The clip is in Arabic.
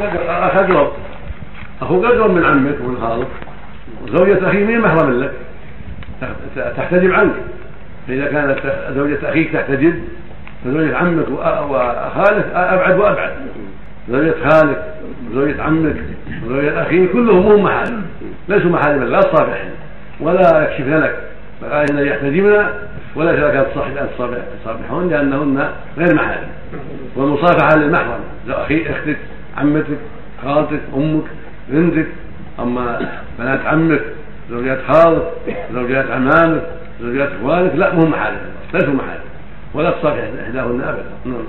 اخ اقرب أخوك اقرب من عمك ومن خالك. وزوجة اخيك مين محرم لك. تحتجب عنك. فإذا كانت زوجة أخيك تحتجب فزوجة عمك وخالك أبعد وأبعد. زوجة خالك وزوجة عمك وزوجة أخيك كلهم هم محارم. ليسوا محارم لا الصافحين ولا يكشفن لك. فقال إن يحتجبن ولا لك تصافحون لأنهن غير محارم. والمصافحة للمحرم. أخي أختك. عمتك خالتك أمك بنتك. أما بنات عمك زوجات خالك زوجات عمامك زوجات إخوانك لا مو محارم ليسوا محارم ولا تصافح إحداهن ابدا. نعم.